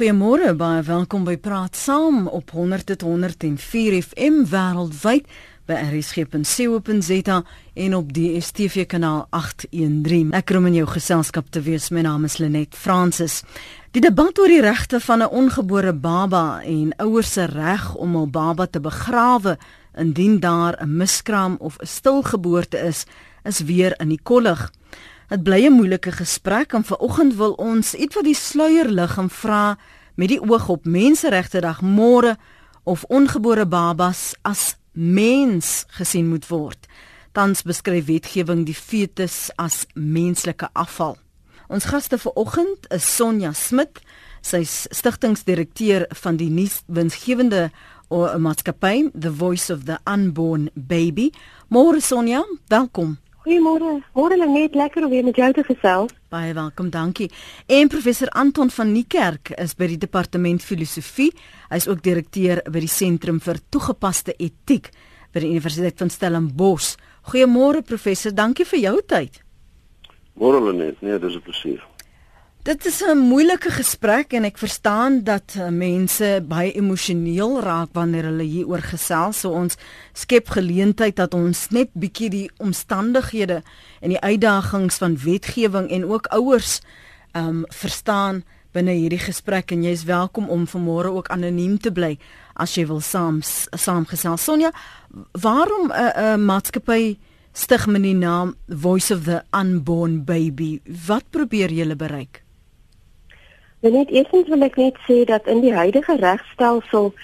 Goeiemôre, baie welkom by Praat Saam op 100.104 FM wêreldwyd by rsg.co.za en op die DStv kanaal 813. Ek kom in jou geselskap te wees. My naam is Lenet Fransis. Die debat oor die regte van 'n ongebore baba en ouers se reg om 'n baba te begrawe indien daar 'n miskraam of 'n stilgeboorte is, is weer in die kollig. Dit bly 'n moeilike gesprek en vanoggend wil ons iets wat die sluier lig en vra met die oog op Menseregte Dag môre of ongebore babas as mens gesien moet word. Tans beskryf wetgewing die fetus as menslike afval. Ons gaste vanoggend is Sonja Smit, sy's stigtingsdirekteur van die nuuswinsgewende maatskappy The Voice of the Unborn Baby. Môre Sonja, welkom. Goeiemôre. Môre lê net lekker om weer met jou te gesels. Baie welkom, dankie. En professor Anton van Niekerk is by die departement filosofie. Hy is ook direkteur by die sentrum vir toegepaste etiek by die Universiteit van Stellenbosch. Goeiemôre professor, dankie vir jou tyd. Môre lê net, nee, dis 'n plesier. Dit is 'n moeilike gesprek en ek verstaan dat eh, mense baie emosioneel raak wanneer hulle hieroor gesels. So ons skep geleentheid dat ons net bietjie die omstandighede en die uitdagings van wetgewing en ook ouers ehm um, verstaan binne hierdie gesprek en jy's welkom om vanmôre ook anoniem te bly as jy wil saam saamgesels. Sonja, waarom 'n uh, 'n uh, maatskappy stig met die naam Voice of the Unborn Baby? Wat probeer julle bereik? Nou net eerstens wil ek net sê dat in die huidige regstelsel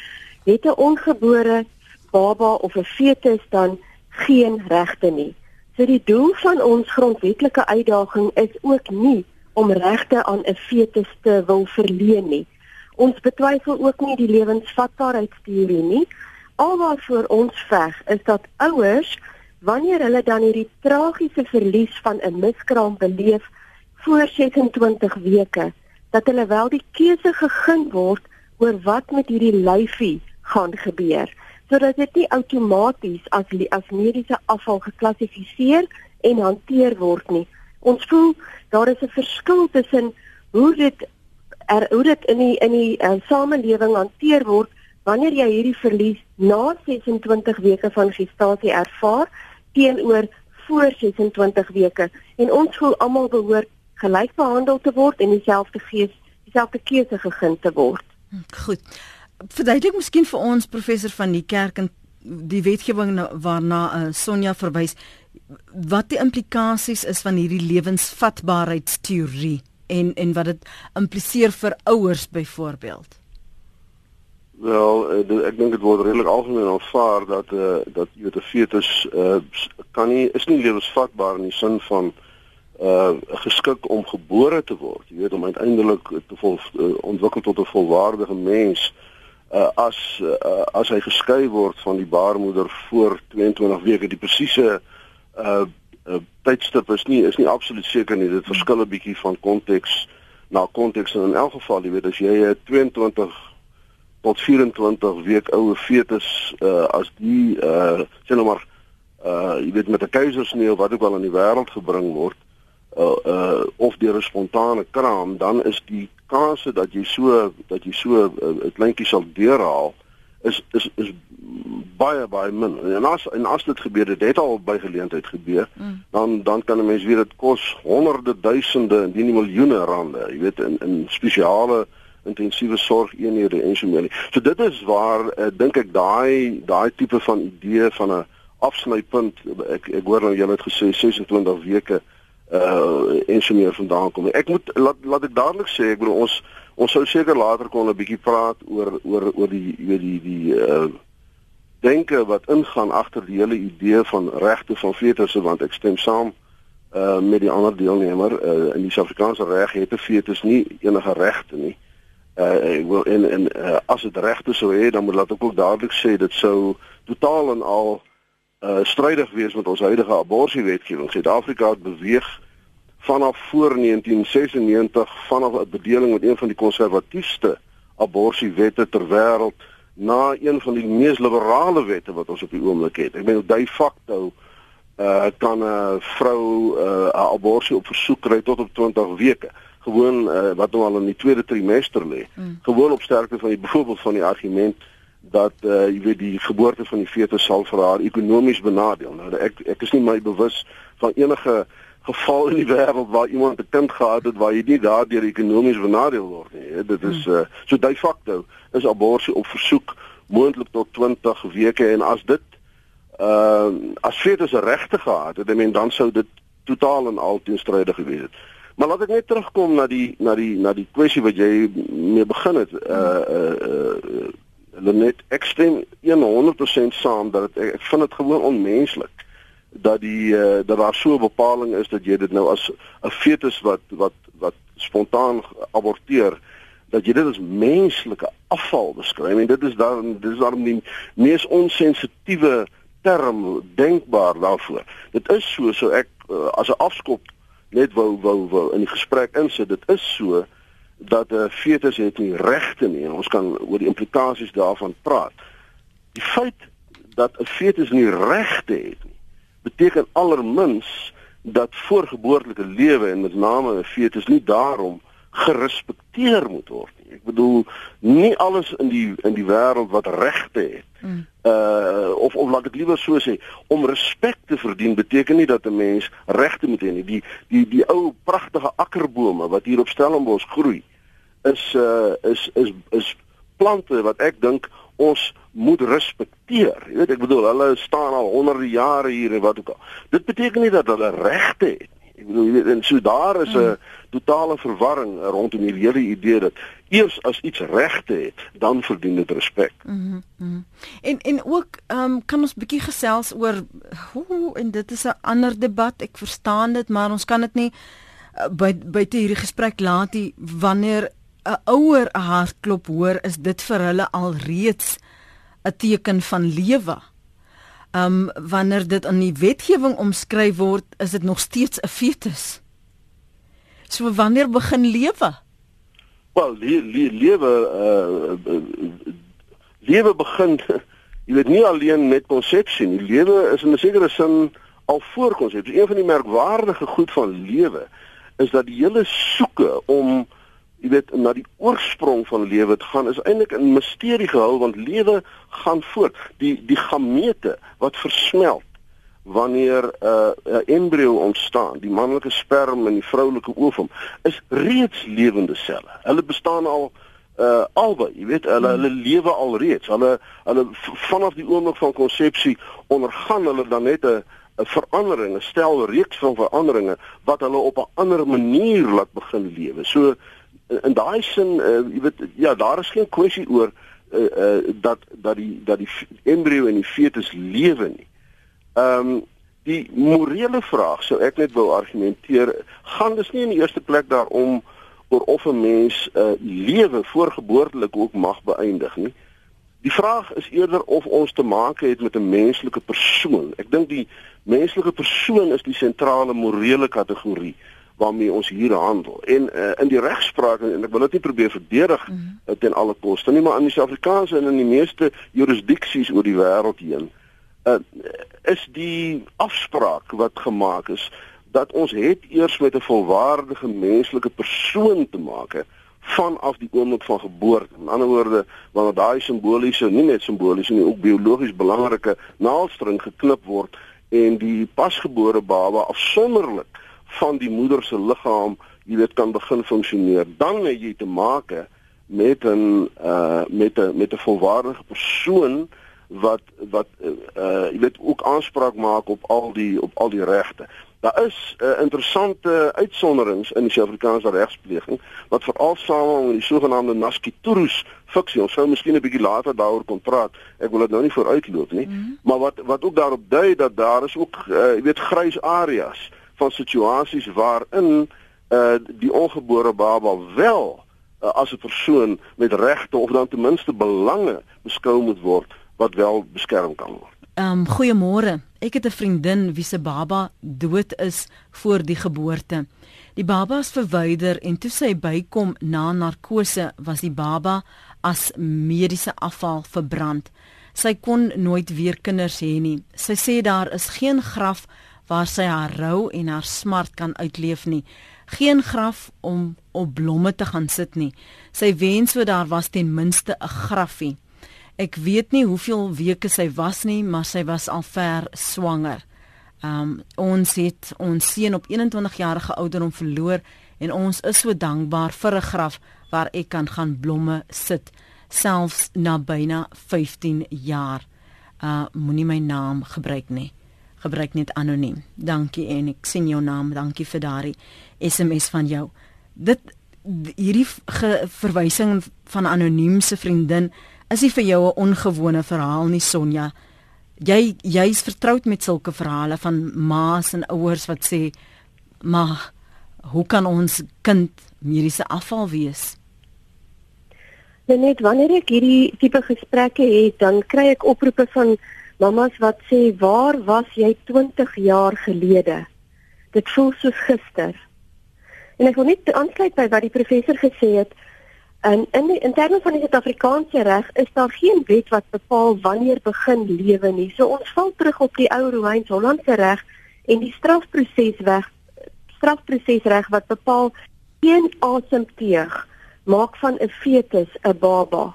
het 'n ongebore baba of 'n fetus dan geen regte nie. So die doel van ons grondwetlike uitdaging is ook nie om regte aan 'n fetus te wil verleen nie. Ons betwyfel ook nie die lewensvatbaarheidsteorie nie. Alwaarvoor ons veg is dat ouers wanneer hulle dan hierdie tragiese verlies van 'n miskraam beleef voor 26 weke dat hulle wel die keuse gegee word oor wat met hierdie lyfie gaan gebeur sodat dit nie outomaties as as mediese afval geklassifiseer en hanteer word nie. Ons voel daar is 'n verskil tussen hoe dit er, hoe dit in die in die uh, samelewing hanteer word wanneer jy hierdie verlies na 26 weke van gestasie ervaar teenoor voor 26 weke en ons voel almal behoort gelyk behandel te word en dieselfde gees dieselfde keuse gegee te word. Hm, goed. Verduidelik miskien vir ons professor van die kerk en die wetgewing waarna uh, Sonja verwys wat die implikasies is van hierdie lewensvatbaarheidsteorie en en wat dit impliseer vir ouers byvoorbeeld. Wel, eh, ek dink dit word redelik algemeen aanvaar dat eh uh, dat jy weet 'n fetus eh uh, kan nie is nie lewensvatbaar in die sin van uh geskik om gebore te word. Jy weet om uiteindelik te vol uh, ontwikkel tot 'n volwaardige mens uh as uh, as hy geskei word van die baarmoeder voor 22 weke die presiese uh, uh tydstip is nie is nie absoluut seker nie. Dit verskil 'n bietjie van konteks na konteks en in elk geval jy weet as jy 'n 22 tot 24 week oue fetus uh as die uh sê nou maar uh jy weet met 'n keisersnee wat ook al in die wêreld gebring word uh, uh of deur 'n spontane kraam, dan is die kanse dat jy so dat jy so 'n uh, kleintjie sal deurhaal is is is baie baie min. En as en as dit gebeur, dit het al by geleentheid gebeur, mm. dan dan kan 'n mens weet dit kos honderde duisende en nie miljoene rande, jy weet in in spesiale intensiewe sorgeenhede en so meer. So dit is waar uh, dink ek daai daai tipe van idee van 'n afsnypunt ek ek hoor nou julle het gesê 26 weke uh en so meer vandaan kom. Ek moet laat laat ek dadelik sê, ek bedoel ons ons sou seker later kon 'n bietjie praat oor oor oor die oor die die uh denke wat ingaan agter die hele idee van regte van fetusse want ek stem saam uh met die ander deelnemer uh in die Suid-Afrikaanse reg het 'n fetus nie enige regte nie. Uh ek wil en en uh, as dit regte sou hê dan moet laat ek ook dadelik sê dit sou totaal en al uh strydig wees met ons huidige abortuswetgewing. Suid-Afrika het beweeg vanaf voor 1996 vanaf 'n bedeling met een van die konservatiefste abortuswette ter wêreld na een van die mees liberale wette wat ons op die oomblik het. Ek bedoel de facto uh kan 'n vrou uh 'n abortus op versoek kry tot op 20 weke. gewoon uh, wat nou al in die tweede trimester lê. Mm. Gewoon op sterkte van die byvoorbeeld van die argument dat uh, jy weet die geboorte van die fetus sal vir haar ekonomies benadeel. Nou ek ek is nie my bewus van enige geval in die wêreld waar iemand 'n kind gehad het waar jy nie daardeur ekonomies benadeel word nie. Dit is uh, so de facto is abortus op versoek moontlik tot 20 weke en as dit uh as fetus 'n regte gehad het, dan dan sou dit totaal en al teenstrydig gewees het. Maar laat ek net terugkom na die na die na die kwessie wat jy mee begin het. Uh uh, uh net ekstrem 100% saam dat het, ek, ek vind dit gewoon onmenslik dat die uh, dat daar so 'n bepaling is dat jy dit nou as 'n fetus wat wat wat spontaan aborteer dat jy dit as menslike afval beskryf en dit is dan dit is dan die mees onsensitiewe term denkbaar daarvoor. Dit is so so ek uh, as 'n afskop net wou wou wou in die gesprek insit. Dit is so dat 'n uh, fetus het nie regte nie ons kan oor die implikasies daarvan praat. Die feit dat 'n fetus nie regte het nie beteken allermins dat voorgeboortelike lewe en met name 'n fetus nie daarom gerespekteer moet word nie. Ek bedoel nie alles in die in die wêreld wat regte het. Mm. Uh of of laat ek liewer so sê, om respek te verdien beteken nie dat 'n mens regte moet hê nie. Die die die ou pragtige akkerbome wat hier op Stellenbosch groei is uh is is is plante wat ek dink ons moet respekteer. Jy weet ek bedoel hulle staan al honderde jare hier en wat ook al. Dit beteken nie dat hulle regte het nie. Ek bedoel jy weet en so daar is 'n hmm. totale verwarring rondom die hele idee dat eers as iets regte het, dan verdien dit respek. Mm -hmm. En en ook ehm um, kan ons bietjie gesels oor hoe en dit is 'n ander debat. Ek verstaan dit, maar ons kan dit nie uh, by by hierdie gesprek laat nie wanneer 'n ouer 'n hartklop hoor, is dit vir hulle al reeds 'n teken van lewe. Um wanneer dit in die wetgewing omskryf word, is dit nog steeds 'n fetus. So wanneer begin lewe? Wel, le le lewe uh lewe begin jy weet nie alleen met konsepsie nie. Lewe is in 'n sekere sin al voor konsepsie. Een van die merkwaardige goed van lewe is dat die hele soeke om jy weet na die oorsprong van lewe te gaan is eintlik 'n misterie gehul want lewe gaan voort. Die die gamete wat versmelt wanneer 'n uh, 'n embrio ontstaan die manlike sperm en die vroulike ovum is reeds lewende selle. Hulle bestaan al uh albei jy weet hulle hulle lewe al reeds. Hulle hulle vanaf die oomblik van konsepsie ondergaan hulle dan net 'n 'n verandering 'n stel reeks van veranderinge wat hulle op 'n ander manier laat begin lewe. So in daai sin uh, jy weet ja daar is geen kwessie oor uh, uh, dat dat die dat die embrio en die fetus lewe nie. Ehm um, die morele vraag sou ek net wou argumenteer gaan dis nie in die eerste plek daarom oor of 'n mens 'n uh, lewe voorgeboortelik ook mag beëindig nie. Die vraag is eerder of ons te maak het met 'n menslike persoon. Ek dink die menslike persoon is die sentrale morele kategorie waarmee ons hier handel. En uh, in die regspraak en ek wil dit nie probeer verdedig mm -hmm. ten alle koste nie, maar in die Suid-Afrikaanse en in die meeste jurisdiksies oor die wêreld heen uh, is die afspraak wat gemaak is dat ons het eers met 'n volwaardige menslike persoon te maak vanaf die oomblik van geboorte. In ander woorde, wanneer daai simboliese, nie net simboliese nie, ook biologies belangrike naaldstring geknip word en die pasgebore baba afsonderlik van die moeder se liggaam, jy weet, kan begin funksioneer. Dan het jy te maak met 'n uh met 'n met 'n volwaardige persoon wat wat uh jy weet ook aanspraak maak op al die op al die regte. Daar is uh, interessante uitsonderings in die Suid-Afrikaanse regspleging wat veral saam met die sogenaamde Naskiturus fiksie, ons sou miskien 'n bietjie later daaroor kon praat. Ek wil dit nou nie vooruitloop nie, mm -hmm. maar wat wat ook daarop dui dat daar is ook uh, jy weet grys areas van situasies waarin uh die ongebore baba wel uh, as 'n persoon met regte of dan ten minste belange beskou moet word wat wel beskerm kan word. Ehm um, goeiemôre. Ek het 'n vriendin wie se baba dood is voor die geboorte. Die baba is verwyder en toe sy bykom na narkose was die baba as mediese afval verbrand. Sy kon nooit weer kinders hê nie. Sy sê daar is geen graf waar sy haar rou en haar smart kan uitleef nie. geen graf om op blomme te gaan sit nie. Sy wens so daar was ten minste 'n grafie. Ek weet nie hoeveel weke sy was nie, maar sy was al ver swanger. Um ons het ons seun op 21 jarige ouderdom verloor en ons is so dankbaar vir 'n graf waar ek kan gaan blomme sit selfs na byna 15 jaar. Uh moenie my naam gebruik nie. Gebruik net anoniem. Dankie en ek sien jou naam. Dankie vir daardie SMS van jou. Dit hierdie verwysing van anoniem se vriendin is nie vir jou 'n ongewone verhaal nie Sonja. Jy jy's vertroud met sulke verhale van ma's en ouers wat sê maar hoe kan ons kind mediese afval wees? Net wanneer ek hierdie tipe gesprekke het, dan kry ek oproepe van mamas wat sê, "Waar was jy 20 jaar gelede?" Dit voel soos gister. En ek wil net aansluit by wat die professor gesê het. En in die, in terme van die Suid-Afrikaanse reg is daar geen wet wat bepaal wanneer begin lewe nie. So ons val terug op die ou Romeins-Hollandse reg en die strafprosesweg strafprosesreg wat bepaal een asemteug maak van 'n fetus 'n baba.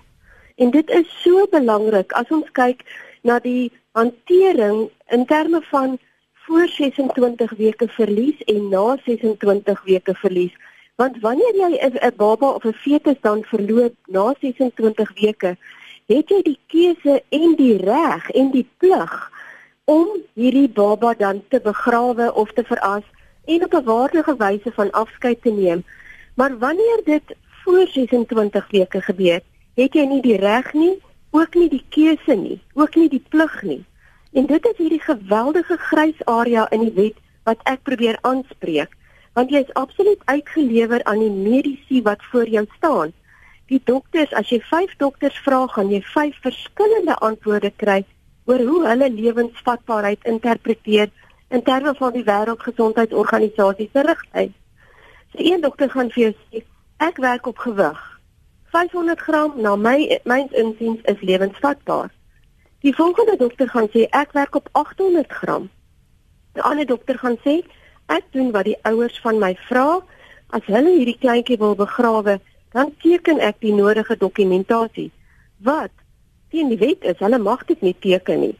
En dit is so belangrik as ons kyk na die hantering in terme van voor 26 weke verlies en na 26 weke verlies. Want wanneer jy 'n baba of 'n fetus dan verloor na 26 weke, het jy die keuse en die reg en die plig om hierdie baba dan te begrawe of te veras en op 'n waardige wyse van afskeid te neem. Maar wanneer dit voor 26 weke gebeur, het jy nie die reg nie, ook nie die keuse nie, ook nie die plig nie. En dit is hierdie geweldige grys area in die wet wat ek probeer aanspreek, want jy is absoluut uitgelewer aan die medisy wat voor jou staan. Die dokters, as jy 5 dokters vra, gaan jy 5 verskillende antwoorde kry oor hoe hulle lewensvatbaarheid interpreteer in terme van die Wêreldgesondheidsorganisasie se riglyne. So een dokter gaan vir jou sê Ek werk op gewig. 500 gram na my myns insiens is lewensvatbaar. Die volgende dokter gaan sê ek werk op 800 gram. 'n Ander dokter gaan sê ek doen wat die ouers van my vra. As hulle hierdie kleintjie wil begrawe, dan teken ek die nodige dokumentasie. Wat? Teen die wet is, hulle mag dit nie teken nie.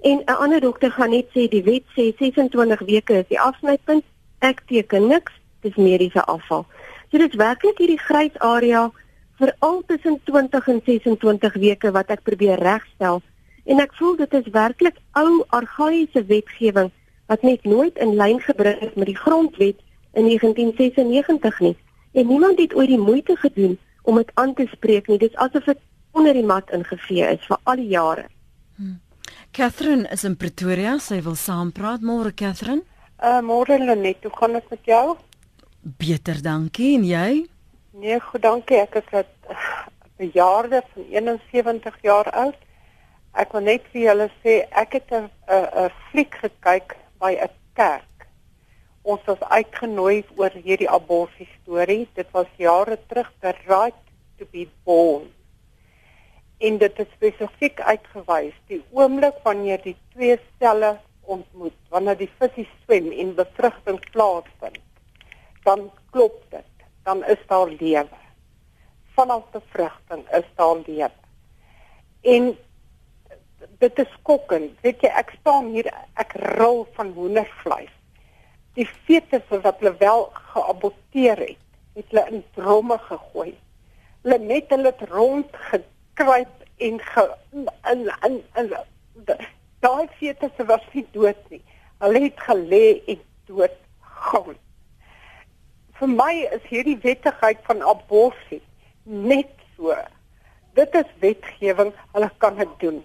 En 'n ander dokter gaan net sê die wet sê 26 weke is die afsnypunt. Ek teken niks, dis mediese afval. So dit is werklik hierdie grys area vir al tussen 20 en 26 weke wat ek probeer regstel. En ek voel dit is werklik ou argaïese wetgewing wat net nooit in lyn gebring is met die grondwet in 1996 nie. En niemand het ooit die moeite gedoen om dit aan te spreek nie. Dit is asof dit onder die mat ingevee is vir al die jare. Hmm. Catherine is in Pretoria. Sy wil saampraat. Môre Catherine. Uh môre Lenet, hoe gaan dit met jou? Beter, dankie. En jy? Nee, goed, dankie. Ek is 'n bejaarde van 71 jaar oud. Ek wil net vir julle sê ek het 'n 'n fliek gekyk by 'n kerk. Ons was uitgenooi oor hierdie abortus storie. Dit was jare terug, The Right to be Born. En dit is spesifiek uitgewys die oomblik wanneer die twee selle ontmoet, wanneer die visse swem en bevrugting plaasvind dan klop dit. Dan is daar lewe. Vanaf bevrugting is daar lewe. En dit is skokkend. Weet jy, ek staan hier, ek rol van hoendervleis. Die fetus wat hulle wel geaborteer het, het hulle in dromme gegooi. Hulle net hulle het rond gekruip en ge in in in daai fetus was nie dood nie. Hulle het gelê en dood gaan vir my is hierdie wettigheid van abortus net so. Dit is wetgewing, hulle kan dit doen.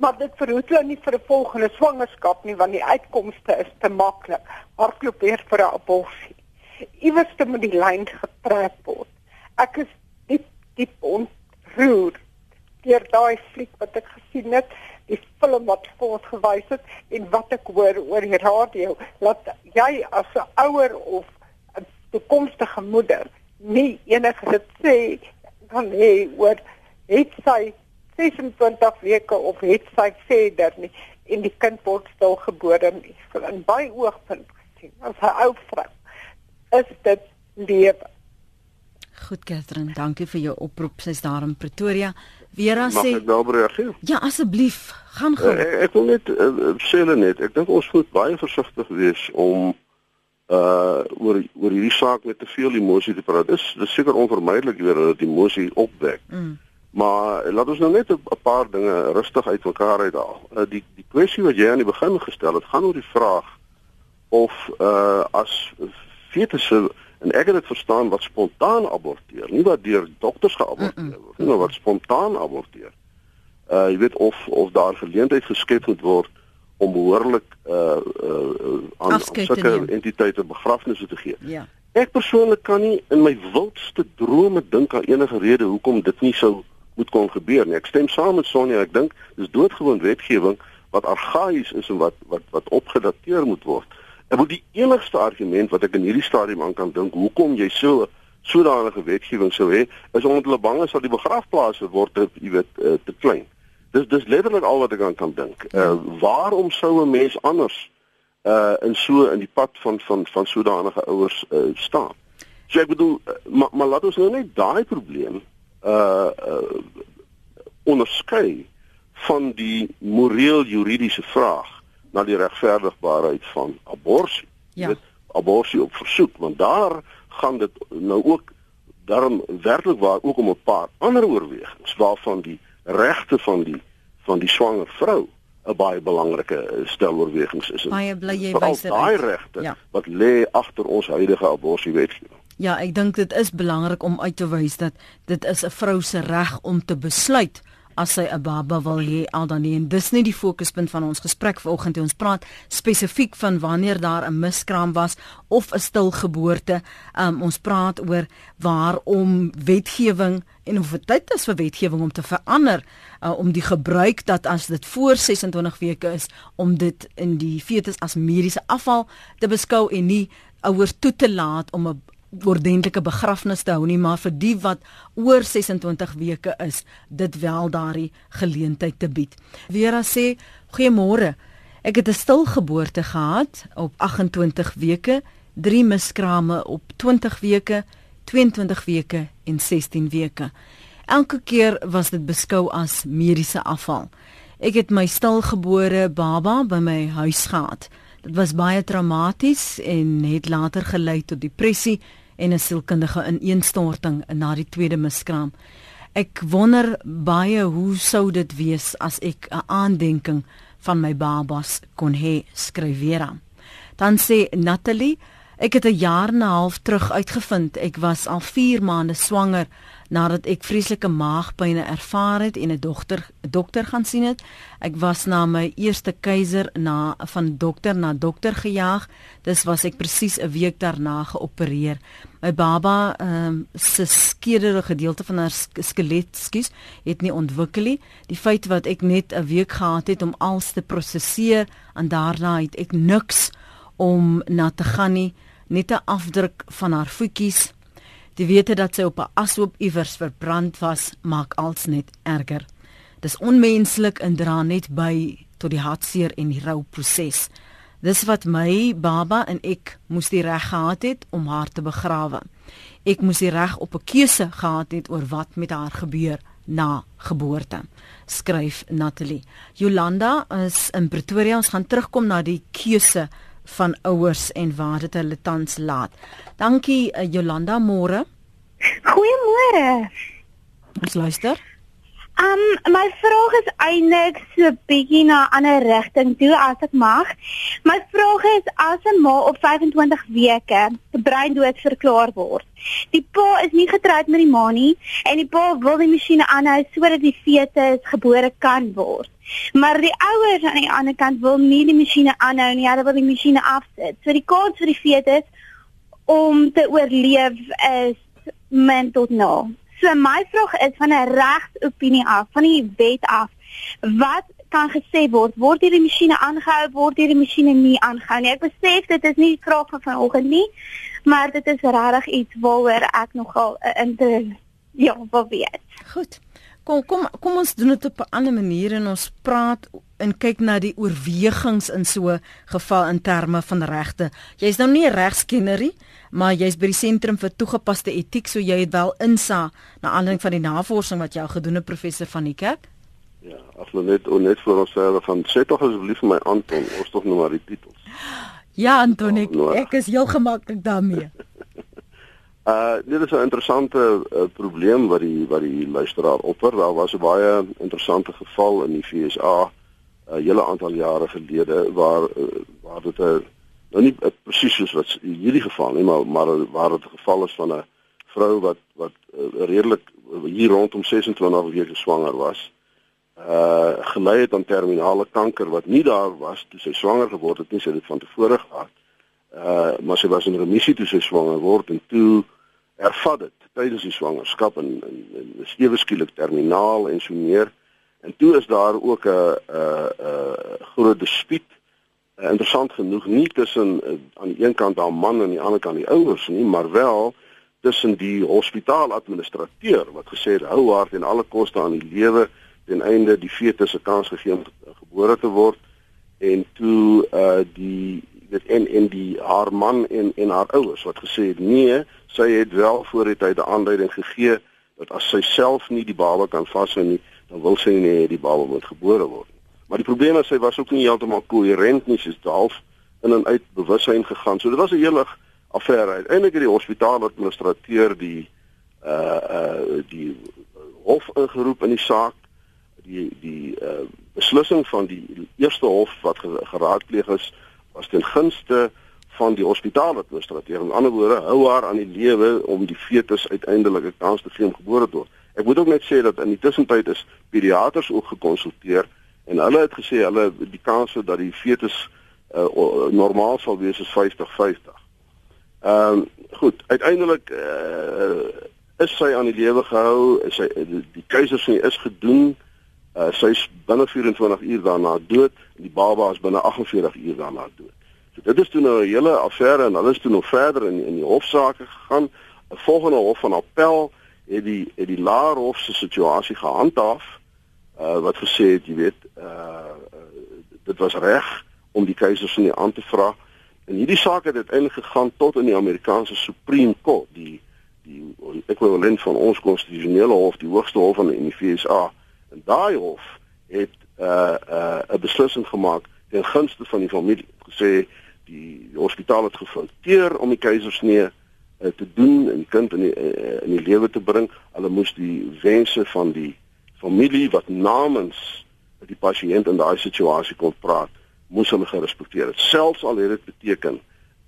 Maar dit verhoed hulle nie vir 'n volgende swangerskap nie want die uitkomste is te maklik. Hardloop weer vir 'n abortus. Iewers te moet die lyn getrek word. Ek is diep diep ontroer deur daai fliek wat ek gesien het die film wat voort gewys het en wat ek hoor oor die radio dat jy as 'n ouer of toekomstige moeder nie enige sê kan hê oor het sy 26 weke of het sy verder nie en die kind word stil gebore nie in baie oogpunt gesien as 'n ou vrou is dit lewe. Goed Katherine, dankie vir jou oproep. Sy's daar in Pretoria. Vera Mag sê ek daarop reageer? Ja, asseblief, gaan gou. Ek, ek wil net uh, sê net, ek dink ons moet baie versigtig wees om uh oor oor hierdie saak met te veel emosie te praat. Dis dis seker onvermydelik weer dat emosie opwek. Mm. Maar laat ons nou net 'n paar dinge rustig uitmekaar uithaal. Uh, die die kwessie wat jy aan die begin gestel het, gaan oor die vraag of uh as fetusse en ek het dit verstaan wat spontaan aborteer, nie wat deur dokters geaborteer word nie, maar wat spontaan aborteer. Uh jy weet of of daar geleentheid geskep moet word om behoorlik uh uh aan, sulke entiteite begrafnisse te gee. Ja. Ek persoonlik kan nie in my wildste drome dink aan enige rede hoekom dit nie sou moet kon gebeur nie. Ek stem saam met Sonja, ek dink dis doodgewoon wetgewing wat argaïes is en wat wat wat opgedateer moet word. Ek wil die enigste argument wat ek in hierdie stadium aan kan dink hoekom jy so sodanige wetgewing sou hê, is omdat hulle bang is dat die begrafplaase word, jy weet, uh, te klein. Dis dis letterlik al wat ek aan kan dink. Uh waarom sou 'n mens anders uh in so in die pad van van van sodanige ouers uh staan? So ek bedoel uh, maar maar laat ons nou net daai probleem uh uh onderskei van die moreel juridiese vraag na die regverdigbaarheid van abortus. Ja. Dit abortus op versoek, want daar gaan dit nou ook daarom werklik waar ook om 'n paar ander oorwegings waarvan die regte van die van die swanger vrou 'n baie belangrike eh, stel oorwegings is. Baie bly jy wys dit daai regte Ja. wat lê agter ons huidige abortuswetgewing. Ja, ek dink dit is belangrik om uit te wys dat dit is 'n vrou se reg om te besluit as sy 'n baba wil hê al dan nie en dis nie die fokuspunt van ons gesprek vanoggend nie. Ons praat spesifiek van wanneer daar 'n miskraam was of 'n stilgeboorte. Um, ons praat oor waarom wetgewing en of dit tyd is vir wetgewing om te verander uh, om die gebruik dat as dit voor 26 weke is om dit in die fetus as mediese afval te beskou en nie ouers toe te laat om 'n ordentlike begrafnis te hou nie maar vir die wat oor 26 weke is dit wel daardie geleentheid te bied. Vera sê goeiemôre. Ek het 'n stilgeboorte gehad op 28 weke, 3 miskrame op 20 weke, 22 weke en 16 weke. Elke keer was dit beskou as mediese afval. Ek het my stilgebore baba by my huis gehad. Dit was baie traumaties en het later gelei tot depressie en 'n sielkundige ineenstorting na die tweede miskraam. Ek wonder baie hoe sou dit wees as ek 'n aandenking van my babas kon hê, skryf Vera. Dan sê Natalie, ek het 'n jaar en 'n half terug uitgevind ek was al 4 maande swanger nadat ek vreeslike maagpynne ervaar het en 'n dogter dokter gaan sien het. Ek was na my eerste keiser na van dokter na dokter gejaag. Dis was ek presies 'n week daarna geopereer. My baba ehm um, se skedere gedeelte van haar sk skelet, skus, het nie ontwikkel nie. Die feit wat ek net 'n week gehad het om alles te prosesseer en daarna het ek niks om na te gaan nie, net 'n afdruk van haar voetjies. Die wete dat sy op 'n ashoop iewers verbrand was, maak alles net erger. Dis onmenslik en dra net by tot die hartseer en die rouproses. Dis wat my baba en ek moes die reg gehad het om haar te begrawe. Ek moes die reg op 'n keuse gehad het oor wat met haar gebeur na geboorte. Skryf Natalie. Jolanda is in Pretoria. Ons gaan terugkom na die keuse van ouers en waar dit hulle tans laat. Dankie uh, Jolanda môre. Goeiemôre. Ons luister. Um my vraag is eintlik so bietjie na 'n ander rigting toe as ek mag. My vraag is as 'n ma op 25 weke breindood verklaar word. Die pa is nie getroud met die ma nie en die pa wil die masjiene aanhou sodat die fetus gebore kan word. Maar die ouers aan die ander kant wil nie die masjiene aanhou nie, hulle wil die masjiene afsit. So die kans vir die fetus om te oorleef is min tot nul. So my vraag is van 'n regsopinie af, van die wet af. Wat kan gesê word? Word hierdie masjiene aangehou, word hierdie masjiene nie aangehou nie? Ek besef dit is nie die vraag van vanoggend nie, maar dit is regtig iets waaroor ek nogal 'n inter ja, wil weet. Goed. Kom kom kom ons doen dit op 'n ander manier en ons praat en kyk na die oorwegings in so geval in terme van regte. Jy's nou nie 'n regskennerie, maar jy's by die sentrum vir toegepaste etiek, so jy het wel insa na aanleiding van die navorsing wat jy al gedoen het professor van die kerk. Ja, as ons net net vir ons verder van sê tog asseblief my Anton, ons tog nou maar die titels. Ja, Anton, ek, ek is heel gemaklik daarmee. Uh dit is 'n interessante uh, probleem wat die wat die luisteraar opper. Daar was 'n baie interessante geval in die FSA 'n uh, hele aantal jare gelede waar uh, waar dit 'n uh, nou nie uh, presies soos wat hierdie geval nie, maar maar waar dit 'n geval is van 'n vrou wat wat uh, redelik hier rondom 26 weke swanger was. Uh gelei het aan terminale kanker wat nie daar was toe sy swanger geword het nie, sy het dit van tevore gehad. Uh maar sy was in remissie toe sy swanger word en toe ervat dit tydens die swangerskap en en, en stewe skielik terminaal en so meer. En toe is daar ook 'n 'n 'n groot dispuut. Uh, interessant genoeg nie tussen uh, aan die een kant haar man en aan die ander kant die ouers nie, maar wel tussen die hospitaaladministrateur wat gesê het hou haar ten alle koste aan die lewe ten einde die fetus se kans gegee om gebore te word en toe uh die dit en en die haar man en en haar ouers wat gesê het nee sy het wel voor die tyd 'n aanduiding gegee dat as sy self nie die baba kan vashou nie, dan wil sy nie die baba moet gebore word nie. Maar die probleem is sy was ook nie heeltemal koherent nie, sy's half in en uit bewussyn gegaan. So dit was 'n hele affære. Uiteindelik het die hospitaaladministrateur die uh uh die hof ingeroep in die saak. Die die uh beslissing van die eerste hof wat geraadpleeg is was ten gunste van die hospitaaladministrateur. In ander woorde, hou haar aan die lewe om die fetus uiteindelik 'n kans te gee om gebore te word. Ek moet ook net sê dat in die tussentyd is pediaters ook gekonsulteer en hulle het gesê hulle die kans dat die fetus uh, normaal sal wees is 50-50. Ehm um, goed, uiteindelik uh, is sy aan die lewe gehou, is sy die, die keisersnee is gedoen. Uh, sy is binne 24 uur daarna dood en die baba is binne 48 uur daarna dood. Dit is toe nou 'n hele affære en hulle is toe nog verder in in die hofsaake gegaan. 'n Volgende hof van appel het die het die laer hof se situasie gehandhaaf uh wat gesê het, jy weet, uh, uh dit was reg om die keisers van die aan te vra. En hierdie saak het uiteindelik gegaan tot in die Amerikaanse Supreme Court, die die ekwivalent van ons konstitusionele hof, die hoogste hof van die VSA. En daai hof het uh uh 'n beslissing gemaak ten gunste van die familie gesê die, die hospitaal het gefouteer om die keisersnee uh, te doen en die kind in die uh, in die lewe te bring. Hulle moes die wense van die familie wat namens die pasiënt in daai situasie kon praat, moes hulle gerespekteer het. Selfs al het dit beteken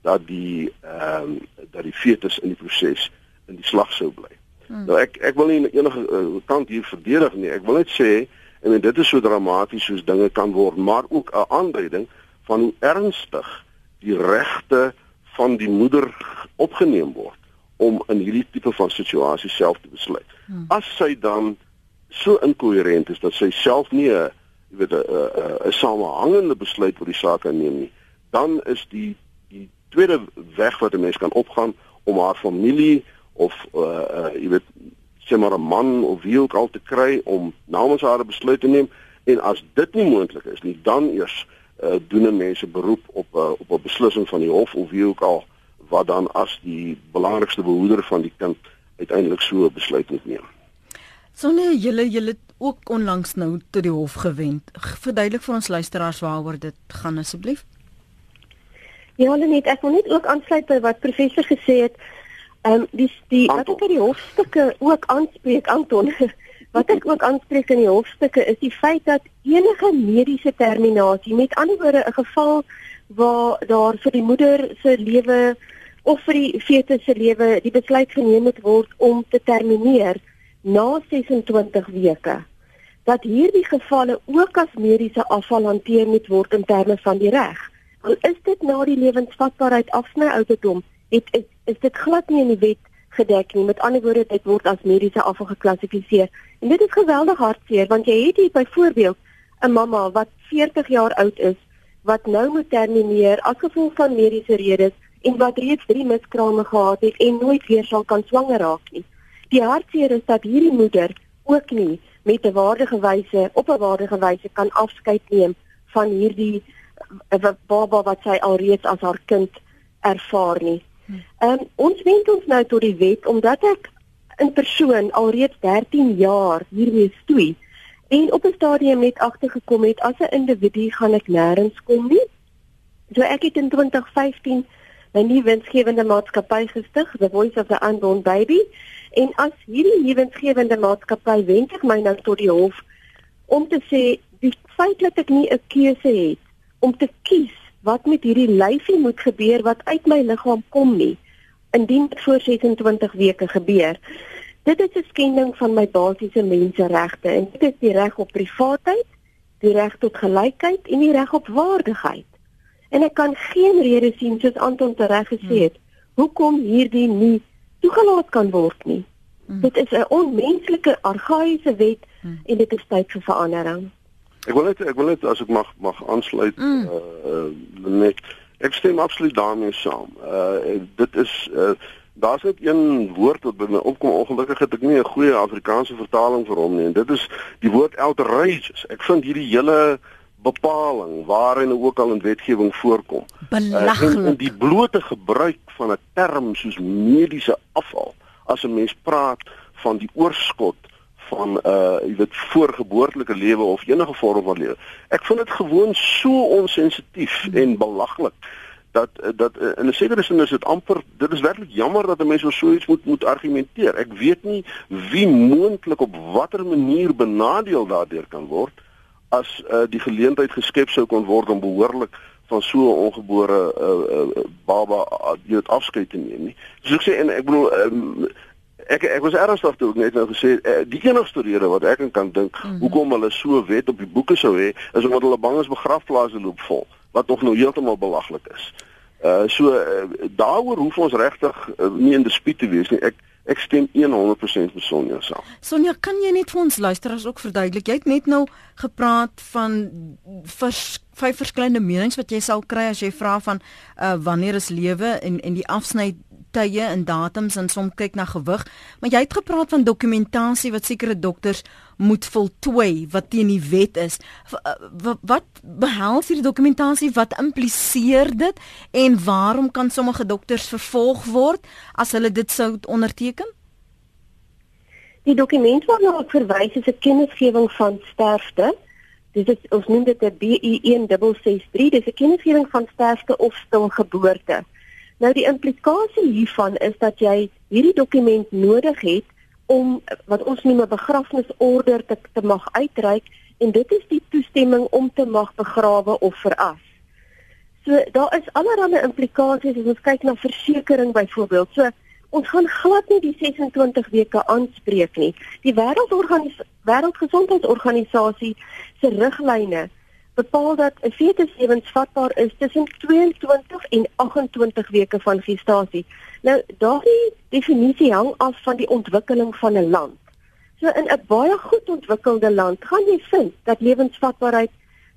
dat die ehm um, dat die fetus in die proses in die slag sou bly. Hmm. Nou ek ek wil nie enige uh, kant hier verdedig nie. Ek wil net sê en dit is so dramaties soos dinge kan word, maar ook 'n aanduiding van hoe ernstig die regte van die moeder opgeneem word om in hierdie tipe van situasie self te besluit. Hmm. As sy dan so inkoherent is dat sy self nie 'n jy weet 'n 'n samehangende besluit oor die saak neem nie, dan is die die tweede weg wat 'n mens kan opgaan om haar familie of uh, uh jy weet sê maar 'n man of wie ook al te kry om namens haar 'n besluit te neem en as dit nie moontlik is nie, dan eers uh, doen mense beroep op uh, op 'n beslissing van die hof of wie ook al wat dan as die belangrikste behoeder van die kind uiteindelik so 'n besluit moet neem. Sonne julle julle ook onlangs nou tot die hof gewend. Verduidelik vir ons luisteraars waaroor dit gaan asseblief. Ja, net ek wil net ook aansluit by wat professor gesê het. Ehm um, die die Anton. wat ek by die hofstukke ook aanspreek Anton Wat ek ook aanspreek in die hofstukke is die feit dat enige mediese terminasie, met ander woorde 'n geval waar daar vir die moeder se lewe of vir die fetus se lewe die besluit geneem moet word om te termineer na 26 weke, dat hierdie gevalle ook as mediese afval hanteer moet word in terme van die reg. Al is dit na die lewensvatbaarheid afsny ouderdom, het is, is dit glad nie in die wet gedek nie. Met ander woorde, dit word as mediese afval geklassifiseer. En dit is geweldig hartseer want jy het hier byvoorbeeld 'n mamma wat 40 jaar oud is wat nou moet termineer as gevolg van mediese redes en wat reeds 3 miskrame gehad het en nooit weer sal kan swanger raak nie. Die hartseer is dat hierdie moeder ook nie met 'n waardige wyse op 'n waardige wyse kan afskeid neem van hierdie uh, baba wat sy alreeds as haar kind ervaar nie. Ehm um, ons wend ons nou tot die wet omdat ek in persoon alreeds 13 jaar hiermee stoei en op 'n stadium net agtergekom het as 'n individu gaan ek nêrens kom nie. So ek het in 2015 'n nuwe winsgewende maatskappy gestig, The Voice of the Unborn Baby, en as hierdie nuwe winsgewende maatskappy wend ek my nou tot die hof om te sê die feit dat ek nie 'n keuse het om te kies wat met hierdie lyfie moet gebeur wat uit my liggaam kom nie indien dit voor 26 weke gebeur Dit is 'n skending van my basiese menseregte en dit is die reg op privaatheid, die reg tot gelykheid en die reg op waardigheid. En ek kan geen rede sien soos Anton tereg gesê het hoekom hierdie nie toegelaat kan word nie. Hmm. Dit is 'n onmenslike argaïese wet hmm. en dit is tyd vir verandering. Ek wil net ek wil net as ek mag mag aansluit hmm. uh net ek stem absoluut daarmee saam. Uh dit is uh Daar's net een woord wat by my opkom. Ongelukkig het ek nie 'n goeie Afrikaanse vertaling vir hom nie. En dit is die woord outrageous. Ek vind hierdie hele bepaling waarin ook al in wetgewing voorkom. Belaglik. Uh, en die blote gebruik van 'n term soos mediese afval as 'n mens praat van die oorskot van uh jy weet voorgeboortelike lewe of enige vorm van lewe. Ek vind dit gewoon so onsensitief en belaglik dat dat in 'n sekere sin is dit amper dit is werklik jammer dat 'n mens oor so iets moet moet argumenteer. Ek weet nie wie moontlik op watter manier benadeel daardeur kan word as uh, die geleentheid geskep sou kon word om behoorlik van so 'n ongebore uh, uh, baba dit uh, afskeid te neem nie. So ek sê en ek bedoel um, ek ek was ernstig toe ek net nou gesê uh, die enigste rede wat ek kan dink mm -hmm. hoekom hulle so wet op die boeke sou hê is omdat hulle bang is begrafplaase loop vol wat nog nou heeltemal belaglik is. Uh so uh, daaroor hoef ons regtig uh, nie in dispuut te wees nie. Ek ek stem 100% met Sonja saam. Sonja, kan jy net vir ons luisteraars ook verduidelik? Jy het net nou gepraat van vers, vyf verskillende menings wat jy sal kry as jy vra van uh wanneer is lewe en en die afsny tye en datums en soms kyk na gewig, maar jy het gepraat van dokumentasie wat sekere dokters moet voltooi wat teen die wet is. Wat, wat behels hierdie dokumentasie? Wat impliseer dit en waarom kan sommige dokters vervolg word as hulle dit sou onderteken? Die dokument waarna ek verwys is 'n kennisgewing van sterfte. Dit is ons noem dit 'n BE1663, dis 'n kennisgewing van sterfte of stilgeboorte. Nou die implikasie hiervan is dat jy hierdie dokument nodig het om wat ons noem 'n begrafnisorder te, te mag uitreik en dit is die toestemming om te mag begrawe of veras. So daar is allerlei implikasies as ons kyk na versekerings byvoorbeeld. So ons gaan glad nie die 26 weke aanspreek nie. Die Wêreldorganisasie Wêreldgesondheidsorganisasie se riglyne bepaal dat 'n fetus lewensvatbaar is tussen 22 en 28 weke van gestasie. Nou daardie definisie hang af van die ontwikkeling van 'n land. So in 'n baie goed ontwikkelde land gaan jy vind dat lewensvatbaarheid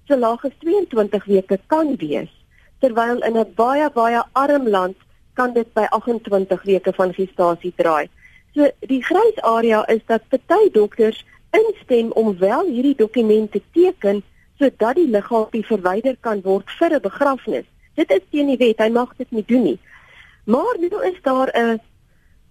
so laag as 22 weke kan wees, terwyl in 'n baie baie arm land kan dit by 28 weke van gestasie draai. So die grys area is dat party dokters instem om wel hierdie dokumente teken sodat die liggaampie verwyder kan word vir 'n begrafnis. Dit is teen die wet, hy mag dit nie doen nie. Maar nou is daar 'n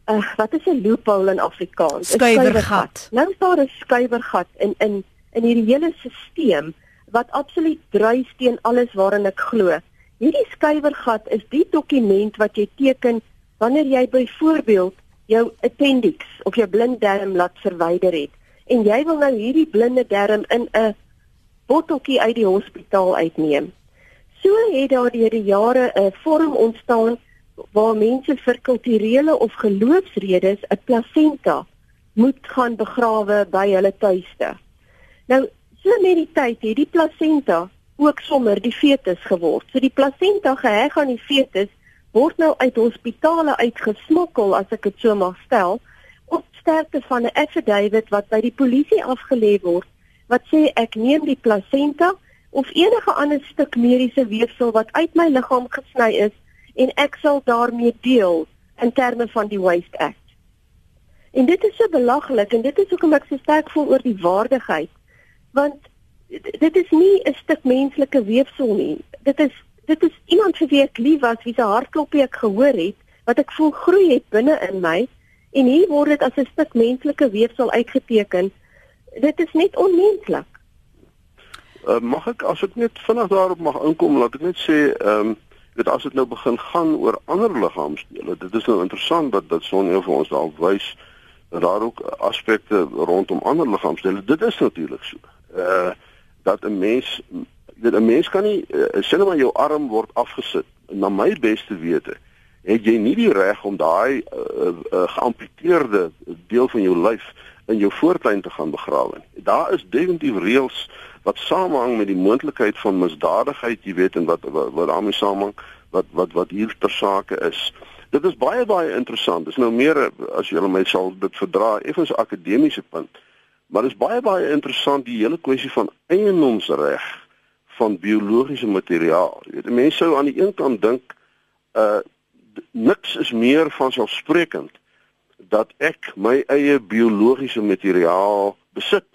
'n wat is 'n loophole in Afrikaans? 'n Skuiwergat. Nou is daar 'n skuiwergat in in in hierdie hele stelsel wat absoluut druis teen alles waarin ek glo. Hierdie skuiwergat is die dokument wat jy teken wanneer jy byvoorbeeld jou appendix of jou blinddarm laat verwyder het en jy wil nou hierdie blinde darm in 'n botteltjie uit die hospitaal uitneem. So het daar deur die jare 'n vorm ontstaan waar mense vir kulturele of geloofsredes 'n plasenta moet gaan begrawe by hulle tuiste. Nou, so met die tyd het die plasenta ook sommer die fetus geword. So die plasenta geheg aan die fetus word nou uit hospitale uitgesmokkel as ek dit so mag stel op sterkte van 'n affidavit wat by die polisie afgelê word wat sê ek neem die plasenta of enige ander stuk mediese weefsel wat uit my liggaam gesny is en ek sal daarmee deel in terme van die Waste Act. En dit is so belaglik en dit is hoekom ek so sterk voel oor die waardigheid. Want dit is nie 'n stuk menslike weefsel nie. Dit is dit is iemand vir wie ek lief was, wie se hartklopie ek gehoor het, wat ek voel groei het binne in my en hier word dit as 'n stuk menslike weefsel uitgeteken. Dit is net onmenslik. Uh, mag ek as ek net vinnig daarop mag inkom, laat ek net sê, ehm um, dit as dit nou begin gaan oor ander liggaamsdele. Dit is nou interessant dat dat Sonja vir ons daar wys dat daar ook aspekte rondom ander liggaamsdele. Dit is natuurlik so. Uh dat 'n mens dit 'n mens kan nie uh, sê net maar jou arm word afgesit. Na my beste wete het jy nie die reg om daai uh, uh, geamputeerde deel van jou lyf in jou voortuin te gaan begrawe. Daar is definitief reëls wat samehang met die moontlikheid van misdadigheid, jy weet en wat wat, wat daarmee samehang wat wat wat hier ter sake is. Dit is baie baie interessant. Dis nou meer as jy my sal dit verdra, effens akademiese punt. Maar dit is baie baie interessant die hele kwessie van eiendomsreg van biologiese materiaal. Jy weet, mense sou aan die een kant dink uh niks is meer van selfsprekend dat ek my eie biologiese materiaal besit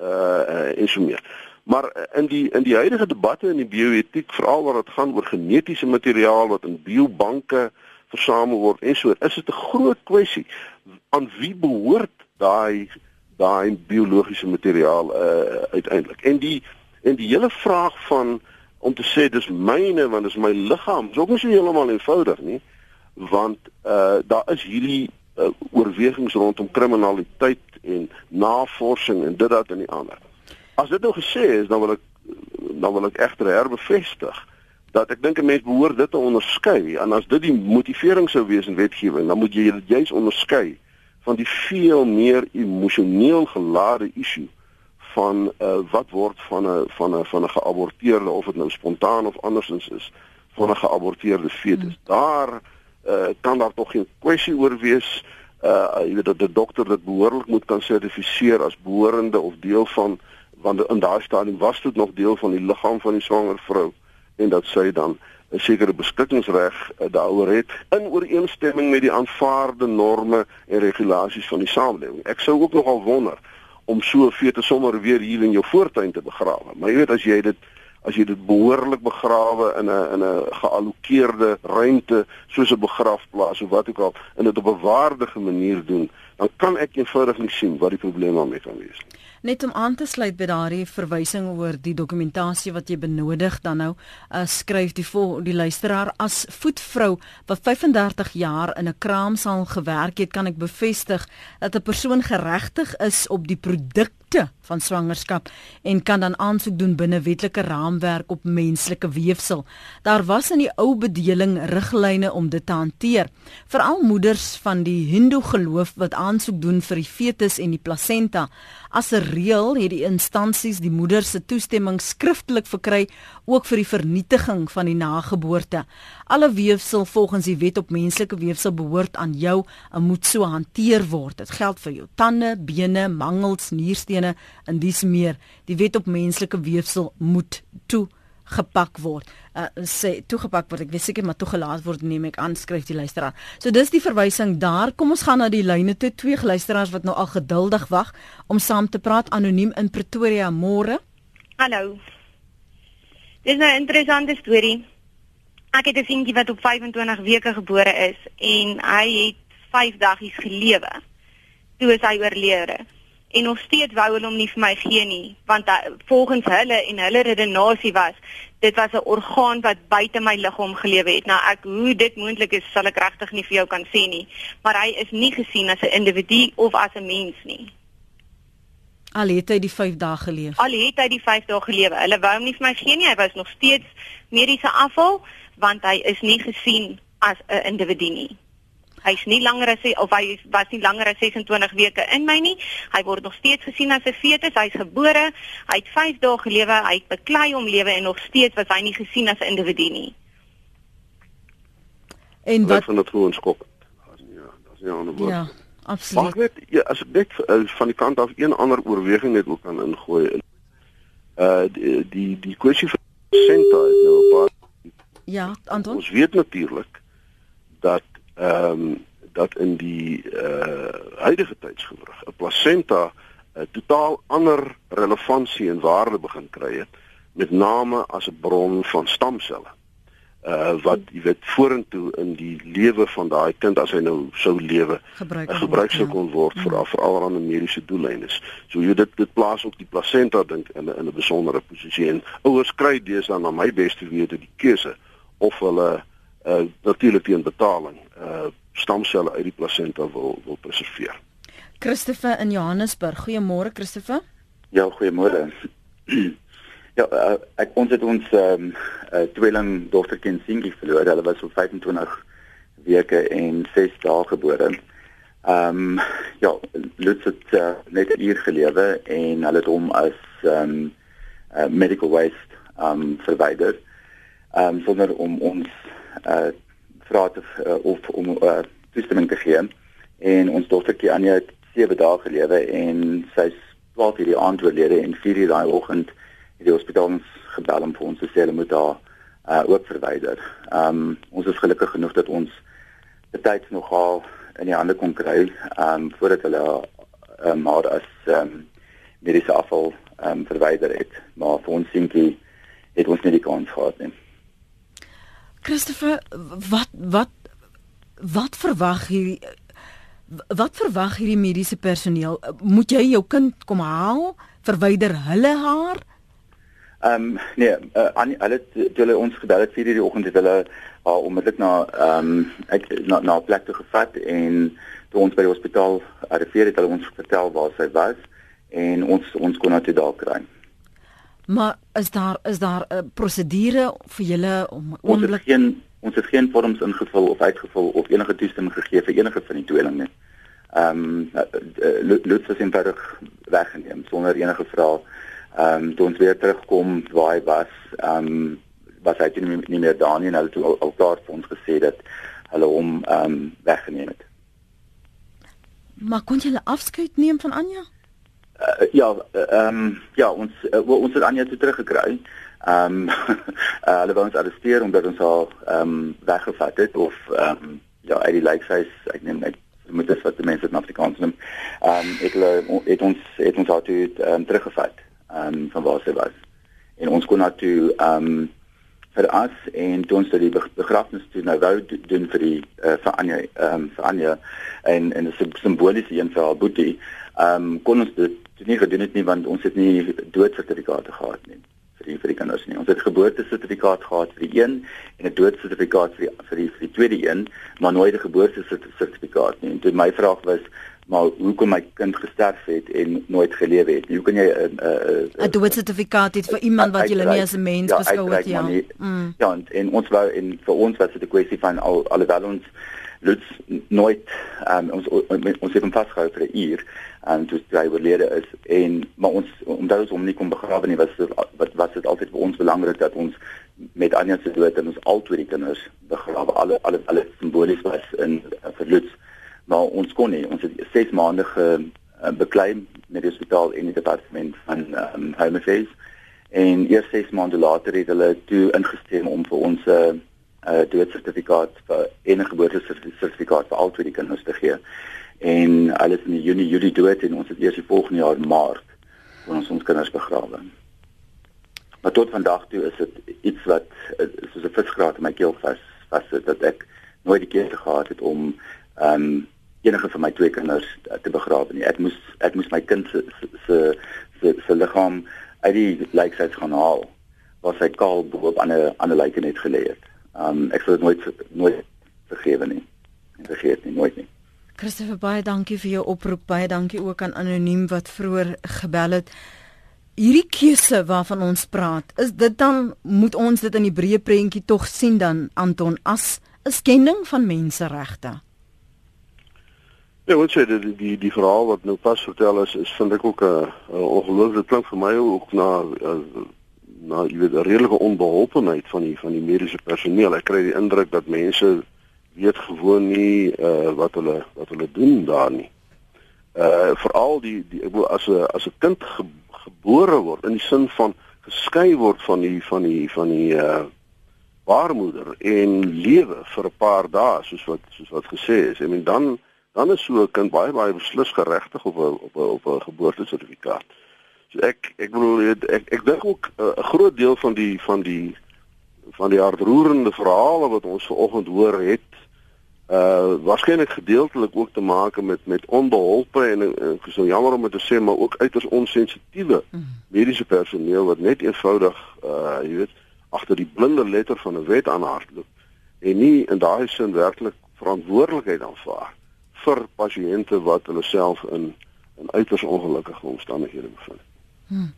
uh, uh en so meer. Maar in die in die huidige debatte in die bioetiek veral waar dit gaan oor genetiese materiaal wat in biobanke versamel word en so is dit 'n groot kwessie aan wie behoort daai daai biologiese materiaal uh uiteindelik. En die en die hele vraag van om te sê dis myne want dis my liggaam, is ook nie so heeltemal eenvoudig nie, want uh daar is hierdie uh, oorwegings rondom kriminaliteit en navorsing en dit dat en die ander. As dit nou gesê is, dan wil ek dan wil ek egter herbevestig dat ek dink 'n mens behoort dit te onderskei en as dit die motivering sou wees in wetgewing, dan moet jy dit juis onderskei van die veel meer emosioneel gelade issue van uh, wat word van 'n van 'n van 'n geaborteerde of dit nou spontaan of andersins is van 'n geaborteerde fetus. Hmm. Daar uh, kan daar tog geen kwessie oor wees uh jy weet dat die dokter dit behoorlik moet kan sertifiseer as behorende of deel van want in daai stadium was dit nog deel van die liggaam van die swanger vrou en dat sy dan 'n sekere beskikkingsreg uh, daaroor het in ooreenstemming met die aanvaarde norme en regulasies van die samelewing. Ek sou ook nogal wonder om so 'n fetus sommer weer hier in jou voortuin te begrawe. Maar jy weet as jy dit as jy dit behoorlik begrawe in 'n in 'n geallokeerde ruimte soos 'n begrafplaas of wat ook al en dit op 'n waardige manier doen, dan kan ek eenvoudig nie sien wat die probleem daarmee kan wees nie. Net om aan te sluit by daardie verwysing oor die dokumentasie wat jy benodig dan nou, uh, skryf die vol die luisteraar as voetvrou wat 35 jaar in 'n kraamsaal gewerk het, kan ek bevestig dat 'n persoon geregtig is op die produk te van swangerskap en kan dan aansoek doen binne wetlike raamwerk op menslike weefsel. Daar was in die ou bedeling riglyne om dit te hanteer. Veral moeders van die Hindoe geloof wat aansoek doen vir die fetus en die plasenta. As 'n reël het die instansies die moeder se toestemming skriftelik verkry ook vir die vernietiging van die nageboorte. Alle weefsel volgens die wet op menslike weefsel behoort aan jou en moet so hanteer word. Dit geld vir jou tande, bene, mangels, nierstene en dis meer. Die wet op menslike weefsel moet toe gepak word. Uh, sê toegepak word. Ek weet seker maar toegelaat word neem ek aan skryf die luisteraar. So dis die verwysing daar. Kom ons gaan na die lyne toe. Twee luisteraars wat nou al geduldig wag om saam te praat anoniem in Pretoria môre. Hallo. Dis 'n interessante storie. Ek het 'n seentjie wat op 25 weke gebore is en hy het 5 dagies gelewe. Toe is hy oorlede en nog steeds wou hulle hom nie vir my gee nie want uh, volgens hulle en hulle redenasie was dit was 'n orgaan wat buite my liggaam gelewe het. Nou ek hoe dit moontlik is sal ek regtig nie vir jou kan sê nie maar hy is nie gesien as 'n individu of as 'n mens nie. Al het hy die 5 dae geleef. Al het hy die 5 dae gelewe. Hulle wou hom nie vir my gee nie hy was nog steeds mediese afval want hy is nie gesien as 'n individu nie Hy's nie langer as of hy was nie langer as 26 weke in my nie. Hy word nog steeds gesien as 'n fetus. Hy's gebore. Hy het 5 dae gelewe. Hy het beklei om lewe en nog steeds was hy nie gesien as 'n individu nie. En wat van dit gewoon skok. Ja, dis ja 'n woord. Ja, absoluut. Mag net ja, as ek net uh, van die kant af een ander oorweging net ook kan ingooi. Uh die die, die kwessie van senta is nou 'n paar Ja, Anton. Ons weet natuurlik dat ehm um, dat in die uh huidige tydsgewrig 'n plasenta 'n totaal ander relevantie en waarde begin kry het met name as 'n bron van stamselle uh wat jy weet vorentoe in die lewe van daai kind as hy nou sou lewe gebruik, uh, gebruik sou ja. kon word ja. vir mm. vir allerlei mediese doeleindes. So jy dit dit plaas ook die plasenta dink in 'n in 'n besondere posisie en ouers kry deesdae na my beste wete die keuse of hulle uh natuurlik teen betaling uh stamselle uit die plasenta wil wil preserveer. Christopher in Johannesburg. Goeiemôre Christopher. Ja, goeiemôre. Ja, uh, ek ons het ons ehm um, uh, tweeling dogtertjie Singie verloor. Hulle was op 25 weke en 6 dae gebore. Ehm um, ja, Lutz het uh, net hier gelewe en hulle het hom as ehm um, uh, medical waste ehm um, verwyder. Ehm um, sonder om ons uh vra te uh, of om uh, toestemming te gee. En ons dogtertjie Anja het 7 dae gelewe en sy's 12 hierdie aand oorlede en 4 hierdie daai oggend het die hospitaal ons gebel om vir ons te sê hulle moet haar uh ook verwyder. Ehm um, ons is gelukkig genoeg dat ons betyds nogal in die hande kon kry ehm um, voordat hulle uh, maar as ehm um, mediese afval ehm um, verwyder het. Maar vir ons sinkie het ons nie die kans gehad nie. Christopher, wat wat wat verwag hierdie wat verwag hierdie mediese personeel? Moet jy jou kind kom haal? Verwyder hulle haar? Ehm um, nee, uh, aan hulle toe hulle ons gebel het vir die oggend het hulle haar onmiddellik na ehm um, ek na na plek toe gevat en toe ons by die hospitaal arriveer het hulle ons vertel waar sy was en ons ons kon haar toe daar kry. Maar is daar is daar 'n uh, prosedure vir julle om onmiddellik geen ons het geen vorms ingevul of uitgevul of enige toestemming gegee vir enige van die tweeling nie. Ehm um, Lutz is eenvoudig weggeneem sonder enige vrae ehm um, toe ons weer terugkom waar hy was, ehm um, was hy nie, nie meer daar nie en hulle het al, al klaar vir ons gesê dat hulle hom ehm um, weggeneem het. Maar kon jy 'n afskeid neem van Anja? Uh, ja, ehm um, ja, ons uh, ons het Anja toe teruggekry. Ehm um, uh, hulle wou ons arresteer omdat ons haar ehm um, weggevat het of ehm um, ja, uit die lykhuis, ek neem net moet dit wat die mense in Afrikaans noem. Ehm um, het hulle het ons het ons haar toe um, teruggevat ehm um, van waar sy was. En ons kon na toe ehm um, vir as en toe ons die begrafnis toe nou wou doen vir die uh, vir Anja ehm um, vir Anja en en 'n simboliese een vir haar boetie. Ehm um, kon ons dit nie gedoen het nie want ons het nie doodsertifikate gehad nie vir die vir die kinders nie. Ons het geboortesertifikaat gehad vir die een en 'n doodsertifikaat vir die vir die vir die tweede een, maar nooit 'n geboortesertifikaat nie. En toe my vraag was maar hoekom my kind gesterf het en nooit gelewe het. Hoe kan jy 'n 'n 'n doodsertifikaat hê vir iemand wat jy nie as 'n mens ja, beskou het ja. Nie, mm. Ja, en, en ons wou en vir ons was dit 'n kwessie van al alhoewel ons Lutz nooit um, ons ons het hom vasgehou vir 'n uur en toe hy oorlede is. En maar ons omdat ons hom nie kon begrawe nie was wat was dit altyd vir ons belangrik dat ons met Anja se dood en ons al twee kinders begrawe. Alle alle alle simbolies was in vir Lutz. Maar ons kon nie. Ons het 6 maande ge uh, beklei met die hospitaal en die departement van um, home affairs. En eers 6 maande later het hulle toe ingestem om vir ons 'n uh, uh, doodsertifikaat vir enige geboortesertifikaat vir al twee kinders te gee en alles in Junie Julie dood en ons het eers die volgende jaar Maart kon ons ons kinders begrawe. Maar tot vandag toe is dit iets wat soos 'n visgraat in my keel vas vas dat ek nooit die keuse gehad het om ehm um, enige van my twee kinders te begrawe nie. Ek moes ek moes my kind se se se se liggaam uit die lijkhuis gaan haal waar sy kaal bo op 'n ander ander lijke net gelê het. Um ek sou dit nooit nooit vergewe nie. En vergeet nie nooit nie. Christopher baie dankie vir jou oproep. Baie dankie ook aan anoniem wat vroeër gebel het. Hierdie keuse waarvan ons praat, is dit dan moet ons dit in die breë prentjie tog sien dan Anton as 'n skending van menseregte? Ja, wat sê die die die verhaal wat nou pas vertel is is vind ek ook 'n ongelooflike klink vir my ook na a, na jy weet 'n redelike onbeholpenheid van die van die mediese personeel. Ek kry die indruk dat mense weet gewoon nie uh wat hulle wat hulle doen daar nie. Uh veral die die ek bedoel as 'n as 'n kind ge, gebore word in die sin van geskei word van die van die van die uh baarmoeder en lewe vir 'n paar dae soos wat soos wat gesê is. Ek meen dan dan is so 'n kind baie baie beslis geregtig op 'n op 'n op 'n geboortesertifikaat. So ek ek bedoel ek ek dink ook eh, 'n uh, groot deel van die van die van die hartroerende verhale wat ons vanoggend hoor het uh waarskynlik gedeeltelik ook te maak met met onbeholpe en ek is so jammer om dit te sê maar ook uiters onsensitiewe mm. mediese personeel wat net eenvoudig uh jy weet agter die blinde letter van 'n wet aanhardloop en nie in daai sin werklik verantwoordelikheid aanvaar vir pasiënte wat hulle self in in uiters ongelukkige omstandighede bevind. Hmm.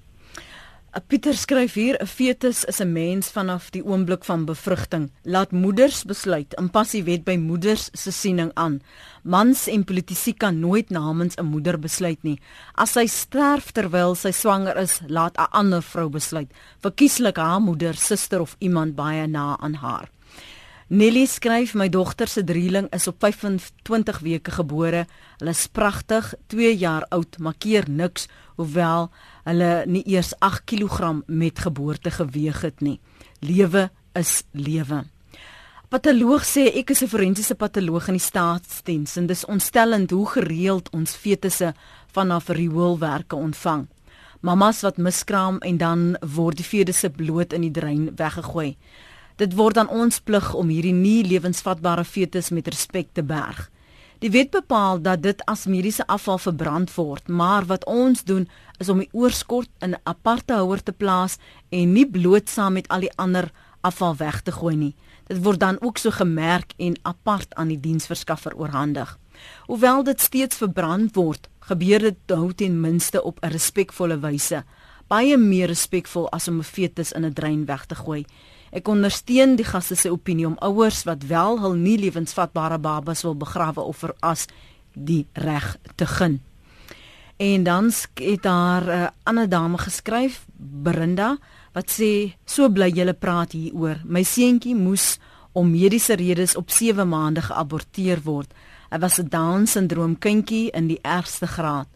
Pieter skryf hier 'n fetus is 'n mens vanaf die oomblik van bevrugting. Laat moeders besluit in passie wet by moeders se siening aan. Mans en politici kan nooit namens 'n moeder besluit nie. As sy sterf terwyl sy swanger is, laat 'n ander vrou besluit. Verkieslik haar moeder, suster of iemand baie na aan haar. Nelly skryf my dogter se drieling is op 25 weke gebore. Hulle is pragtig, 2 jaar oud, maar keer niks hoewel hulle nie eers 8 kg met geboorte geweeg het nie. Lewe is lewe. Patoloog sê ek is 'n forensiese patoloog in die staatsdiens en dis ontstellend hoe gereeld ons fetusse vanaf rioolwerke ontvang. Mamas wat miskraam en dan word die fetusse bloot in die drein weggegooi. Dit word aan ons plig om hierdie nie lewensvatbare fetus met respek te berg. Die wet bepaal dat dit as mediese afval verbrand word, maar wat ons doen is om die oorskot in 'n aparte houer te plaas en nie bloot saam met al die ander afval weg te gooi nie. Dit word dan ook so gemerk en apart aan die diensverskaffer oorhandig. Hoewel dit steeds verbrand word, gebeur dit nou ten minste op 'n respekvolle wyse, baie meer respekvol as om 'n fetus in 'n drein weg te gooi. Ek ondersteun die gaste se opinie om ouers wat wel hul nie lewensvatbare babas wil begrawe of veras die reg te gun. En dan het daar 'n uh, ander dame geskryf, Berinda, wat sê so bly julle praat hieroor. My seentjie moes om mediese redes op 7 maande geaborteer word. Hy was 'n Down-sindroom kindjie in die ergste graad.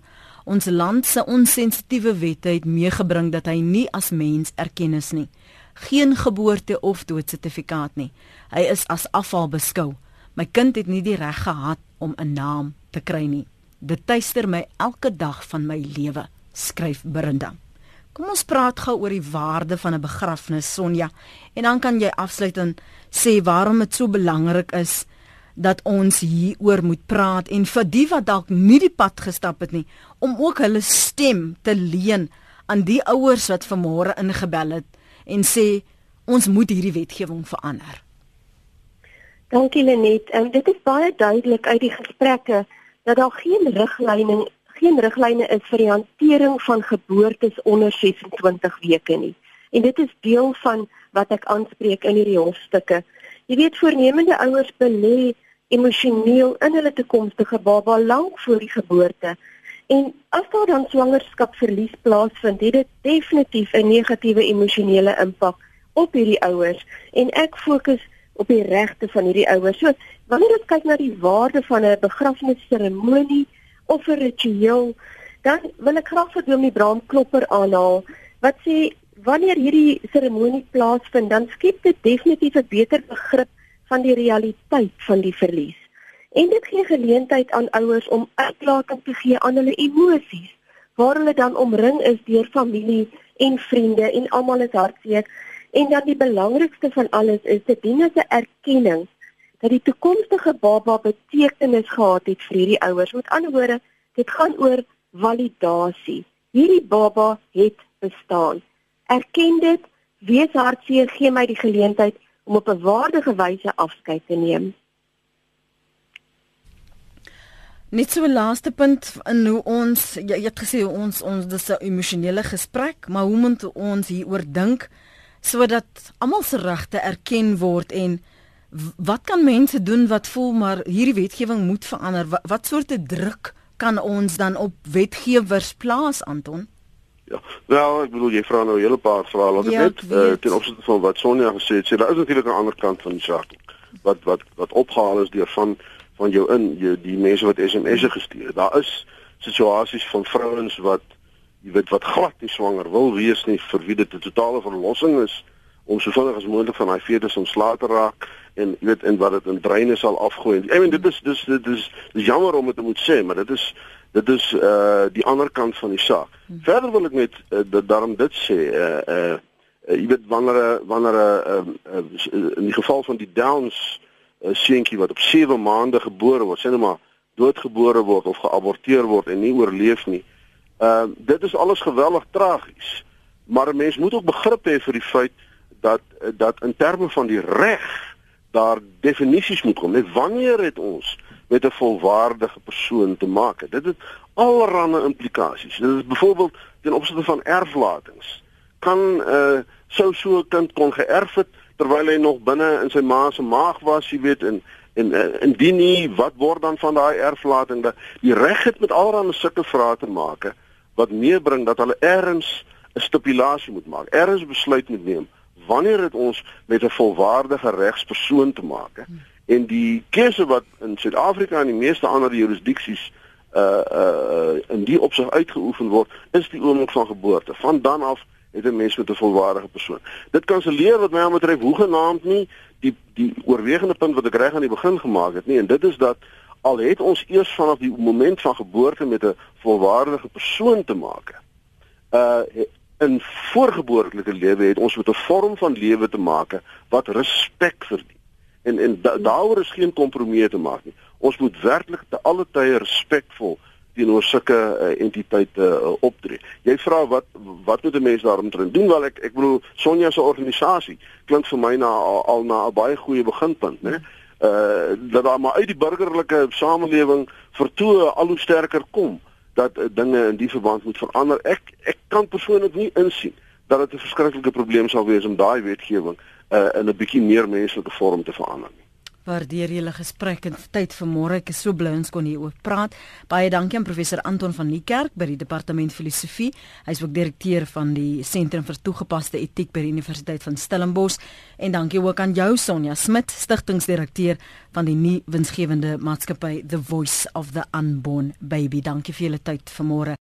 Ons land se onsensitiewe wette het meegebring dat hy nie as mens erken is nie geen geboorte of doodsertifikaat nie. Hy is as afval beskou. My kind het nie die reg gehad om 'n naam te kry nie. Dit tuister my elke dag van my lewe, skryf Brinda. Kom ons praat gou oor die waarde van 'n begrafnis, Sonja, en dan kan jy afsluit en sê waarom dit so belangrik is dat ons hieroor moet praat en vir die wat dalk nie die pad gestap het nie, om ook hulle stem te leen aan die ouers wat vanmôre ingebel het en sê ons moet hierdie wetgewing verander. Dankie Lenet. En dit is baie duidelik uit die gesprekke dat daar geen riglyne geen riglyne is vir die hantering van geboortes onder 26 weke nie. En dit is deel van wat ek aanspreek in hierdie hofstukke. Jy weet voornemende ouers belê emosioneel in hulle toekomstige baba lank voor die geboorte En as daar dan swangerskapverlies plaasvind, het dit definitief 'n negatiewe emosionele impak op hierdie ouers en ek fokus op die regte van hierdie ouers. So, wanneer ons kyk na die waarde van 'n begrafnisseremonie of 'n ritueel, dan wil ek graag vir Dominee Braam Klopper aanhaal wat sê wanneer hierdie seremonie plaasvind, dan skep dit definitief 'n beter begrip van die realiteit van die verlies. En dit gee geleentheid aan ouers om uitlating te gee aan hulle emosies, waar hulle dan omring is deur familie en vriende en almal is hartseer. En dan die belangrikste van alles is dit dien as 'n erkenning dat die toekomstige baba betekenis gehad het vir hierdie ouers. Met ander woorde, dit gaan oor validasie. Hierdie baba het bestaan. Erken dit, wees hartseer, gee my die geleentheid om op 'n waardige wyse afskeid te neem. Net so 'n laaste punt in hoe ons jy, jy het gesê ons ons dis 'n emosionele gesprek, maar hoe moet ons hieroor dink sodat almal se regte erken word en wat kan mense doen wat voel maar hierdie wetgewing moet verander? Wat, wat soorte druk kan ons dan op wetgewers plaas Anton? Ja, wel, ek bedoel jy vra nou 'n hele paar vrae wat ja, ek net uh, ten opsigte van wat Sonja gesê het, sê daar is natuurlik 'n ander kant van die saak wat wat wat opgehaal is deur van van jou in jou die mense wat SMS'e gestuur. Daar is situasies van vrouens wat jy weet wat glad nie swanger wil wees nie vir wie dit 'n totale verlossing is om so vinnig as moontlik van daai fetus ontslae te raak en jy weet en wat dit in breine sal afgooi. I mean dit is dis dit is dis jammer om dit te moet sê, maar dit is dit is uh die ander kant van die saak. Hmm. Verder wil ek net uh, daarom dit sê uh uh uh, jy weet wanneer wanneer uh, uh, uh, in die geval van die Downs uh, seentjie wat op 7 maande gebore word, sê net maar doodgebore word of geaborteer word en nie oorleef nie. Ehm uh, dit is alles geweldig tragies. Maar 'n mens moet ook begrip hê vir die feit dat dat in terme van die reg daar definisies moet kom. Net wanneer het ons met 'n volwaardige persoon te maak? Dit het allerlei implikasies. Dit is byvoorbeeld ten opsigte van erflatings kan uh sou so 'n kind kon geërf het terwyl hy nog binne in sy ma se maag was, jy weet, en en uh, indien nie, wat word dan van daai erflating dat die reg het met allerlei sulke vrae te maak wat meebring dat hulle ergens 'n stipulasie moet maak, ergens besluit moet neem wanneer dit ons met 'n volwaardige regspersoon te maak en die keuse wat in Suid-Afrika en die meeste ander jurisdiksies uh uh in die opsig uitgeoefen word is die oomblik van geboorte. Van dan af het 'n mens met 'n volwaardige persoon. Dit kan se leer wat my aan betref hoegenaamd nie die die oorwegende punt wat ek reg aan die begin gemaak het nie en dit is dat al het ons eers vanaf die moment van geboorte met 'n volwaardige persoon te maak. Uh in voorgeboortelike lewe het ons met 'n vorm van lewe te maak wat respek verdien. En en da, daaroor is geen kompromie te maak nie. Ons moet werklik te alle tye respekvol teenoor sulke uh, entiteite uh, optree. Jy vra wat wat moet 'n mens daaromtrent doen? Wel ek ek bedoel Sonja se organisasie klink vir my na al, na 'n baie goeie beginpunt, né? Uh dat daar maar uit die burgerlike samelewing vertoë al hoe sterker kom dat uh, dinge in die verband moet verander. Ek ek kan persoonlik nie insien dat dit 'n verskriklike probleem sal wees om daai wetgewing uh, in 'n bietjie meer menslike vorm te verander nie waardeer julle gesprek en tyd vanmôre. Ek is so bly ons kon hier oor praat. Baie dankie aan professor Anton van Niekerk by die departement filosofie. Hy is ook direkteur van die sentrum vir toegepaste etiek by die Universiteit van Stellenbosch en dankie ook aan jou Sonja Smit, stigtingsdirekteur van die nuwe winsgewende maatskappy The Voice of the Unborn Baby. Dankie vir julle tyd vanmôre.